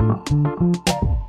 うん。